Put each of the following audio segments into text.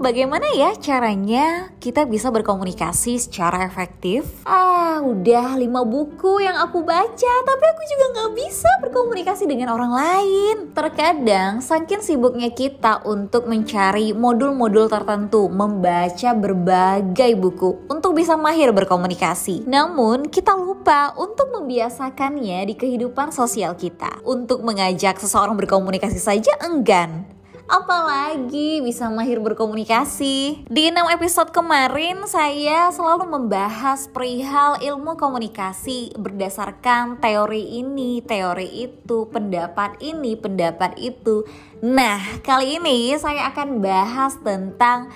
bagaimana ya caranya kita bisa berkomunikasi secara efektif? Ah, udah lima buku yang aku baca, tapi aku juga nggak bisa berkomunikasi dengan orang lain. Terkadang, saking sibuknya kita untuk mencari modul-modul tertentu, membaca berbagai buku untuk bisa mahir berkomunikasi. Namun, kita lupa untuk membiasakannya di kehidupan sosial kita. Untuk mengajak seseorang berkomunikasi saja enggan apalagi bisa mahir berkomunikasi. Di 6 episode kemarin saya selalu membahas perihal ilmu komunikasi berdasarkan teori ini, teori itu, pendapat ini, pendapat itu. Nah, kali ini saya akan bahas tentang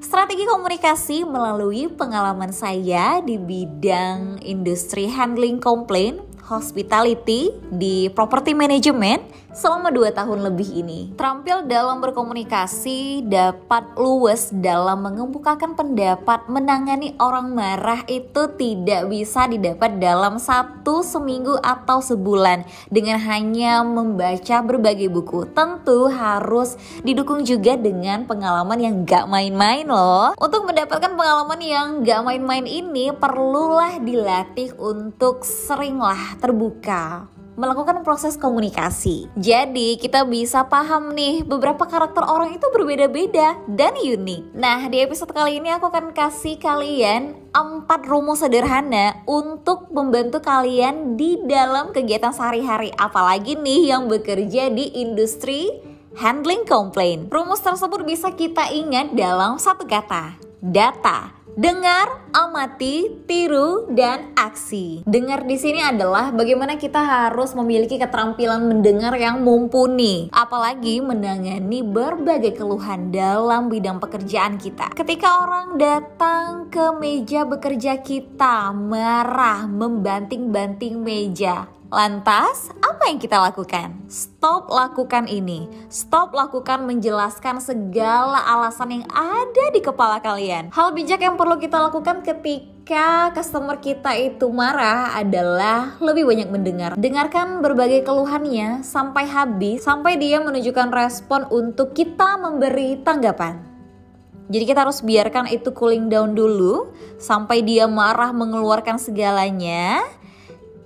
strategi komunikasi melalui pengalaman saya di bidang industri handling complaint hospitality di property management selama 2 tahun lebih ini. Terampil dalam berkomunikasi, dapat luwes dalam mengemukakan pendapat, menangani orang marah itu tidak bisa didapat dalam satu seminggu atau sebulan dengan hanya membaca berbagai buku. Tentu harus didukung juga dengan pengalaman yang gak main-main loh. Untuk mendapatkan pengalaman yang gak main-main ini perlulah dilatih untuk seringlah terbuka melakukan proses komunikasi. Jadi kita bisa paham nih beberapa karakter orang itu berbeda-beda dan unik. Nah di episode kali ini aku akan kasih kalian empat rumus sederhana untuk membantu kalian di dalam kegiatan sehari-hari. Apalagi nih yang bekerja di industri handling complaint. Rumus tersebut bisa kita ingat dalam satu kata, data. Dengar, amati, tiru, dan aksi. Dengar di sini adalah bagaimana kita harus memiliki keterampilan mendengar yang mumpuni, apalagi menangani berbagai keluhan dalam bidang pekerjaan kita. Ketika orang datang ke meja bekerja kita, marah, membanting-banting meja, Lantas, apa yang kita lakukan? Stop lakukan ini. Stop lakukan menjelaskan segala alasan yang ada di kepala kalian. Hal bijak yang perlu kita lakukan ketika customer kita itu marah adalah lebih banyak mendengar. Dengarkan berbagai keluhannya sampai habis, sampai dia menunjukkan respon untuk kita memberi tanggapan. Jadi kita harus biarkan itu cooling down dulu sampai dia marah mengeluarkan segalanya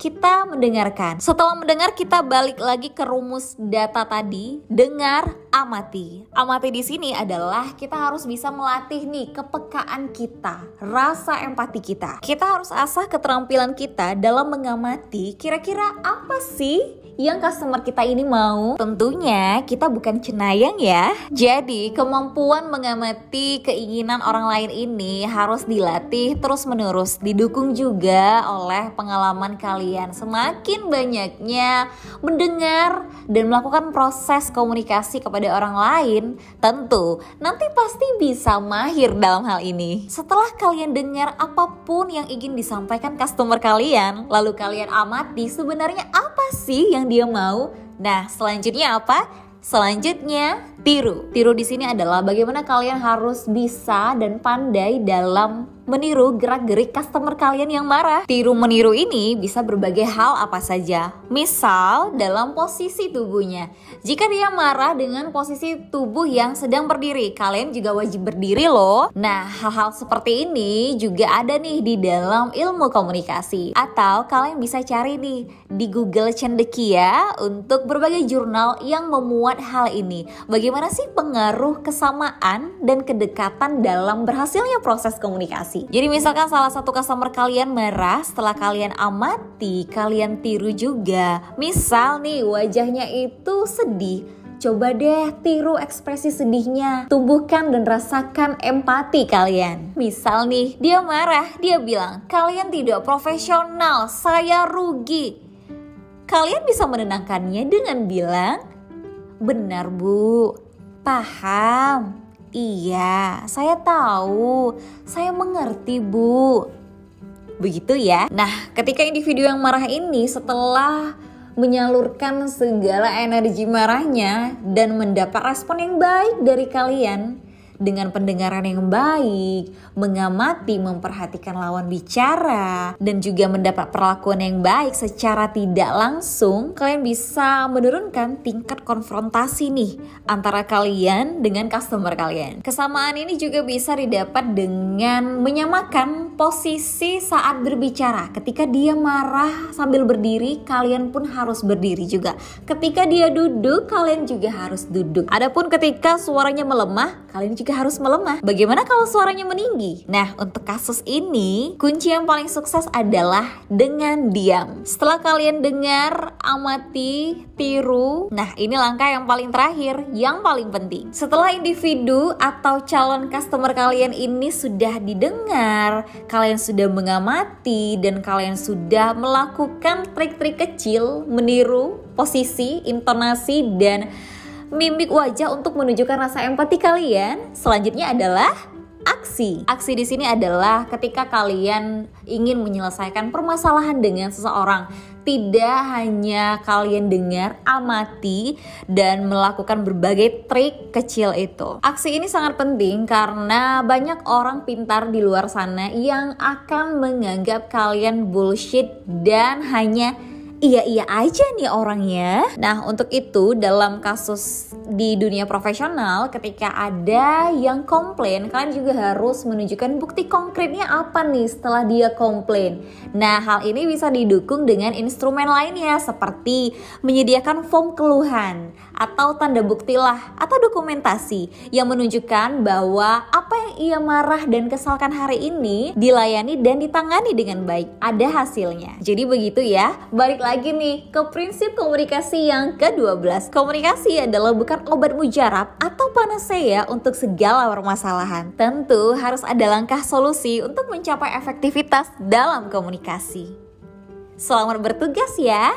kita mendengarkan. Setelah mendengar kita balik lagi ke rumus data tadi, dengar, amati. Amati di sini adalah kita harus bisa melatih nih kepekaan kita, rasa empati kita. Kita harus asah keterampilan kita dalam mengamati kira-kira apa sih yang customer kita ini mau. Tentunya kita bukan cenayang ya. Jadi kemampuan mengamati keinginan orang lain ini harus dilatih terus menerus. Didukung juga oleh pengalaman kalian. Semakin banyaknya mendengar dan melakukan proses komunikasi kepada orang lain, tentu nanti pasti bisa mahir dalam hal ini. Setelah kalian dengar apa pun yang ingin disampaikan customer kalian, lalu kalian amati sebenarnya apa sih yang yang dia mau. Nah, selanjutnya apa? Selanjutnya, tiru. Tiru di sini adalah bagaimana kalian harus bisa dan pandai dalam meniru gerak-gerik customer kalian yang marah. Tiru meniru ini bisa berbagai hal apa saja. Misal dalam posisi tubuhnya. Jika dia marah dengan posisi tubuh yang sedang berdiri, kalian juga wajib berdiri loh. Nah, hal-hal seperti ini juga ada nih di dalam ilmu komunikasi. Atau kalian bisa cari nih di Google Cendekia untuk berbagai jurnal yang memuat hal ini. Bagaimana sih pengaruh kesamaan dan kedekatan dalam berhasilnya proses komunikasi? Jadi misalkan salah satu customer kalian marah, setelah kalian amati, kalian tiru juga. Misal nih wajahnya itu sedih, Coba deh tiru ekspresi sedihnya, tumbuhkan dan rasakan empati kalian. Misal nih, dia marah, dia bilang, kalian tidak profesional, saya rugi. Kalian bisa menenangkannya dengan bilang, benar bu, paham, Iya, saya tahu. Saya mengerti, Bu. Begitu ya. Nah, ketika individu yang marah ini setelah menyalurkan segala energi marahnya dan mendapat respon yang baik dari kalian, dengan pendengaran yang baik, mengamati, memperhatikan lawan bicara, dan juga mendapat perlakuan yang baik secara tidak langsung, kalian bisa menurunkan tingkat konfrontasi nih antara kalian dengan customer kalian. Kesamaan ini juga bisa didapat dengan menyamakan posisi saat berbicara. Ketika dia marah sambil berdiri, kalian pun harus berdiri juga. Ketika dia duduk, kalian juga harus duduk. Adapun ketika suaranya melemah, kalian juga harus melemah. Bagaimana kalau suaranya meninggi? Nah, untuk kasus ini, kunci yang paling sukses adalah dengan diam. Setelah kalian dengar, amati, tiru. Nah, ini langkah yang paling terakhir, yang paling penting. Setelah individu atau calon customer kalian ini sudah didengar, kalian sudah mengamati dan kalian sudah melakukan trik-trik kecil meniru posisi, intonasi dan mimik wajah untuk menunjukkan rasa empati kalian. Selanjutnya adalah aksi. Aksi di sini adalah ketika kalian ingin menyelesaikan permasalahan dengan seseorang. Tidak hanya kalian dengar, amati, dan melakukan berbagai trik kecil itu. Aksi ini sangat penting karena banyak orang pintar di luar sana yang akan menganggap kalian bullshit dan hanya iya-iya aja nih orangnya. Nah, untuk itu dalam kasus di dunia profesional ketika ada yang komplain, kalian juga harus menunjukkan bukti konkretnya apa nih setelah dia komplain. Nah, hal ini bisa didukung dengan instrumen lainnya seperti menyediakan form keluhan atau tanda buktilah atau dokumentasi yang menunjukkan bahwa ia marah dan kesalkan hari ini dilayani dan ditangani dengan baik. Ada hasilnya. Jadi begitu ya. Balik lagi nih ke prinsip komunikasi yang ke-12. Komunikasi adalah bukan obat mujarab atau panacea untuk segala permasalahan. Tentu harus ada langkah solusi untuk mencapai efektivitas dalam komunikasi. Selamat bertugas ya.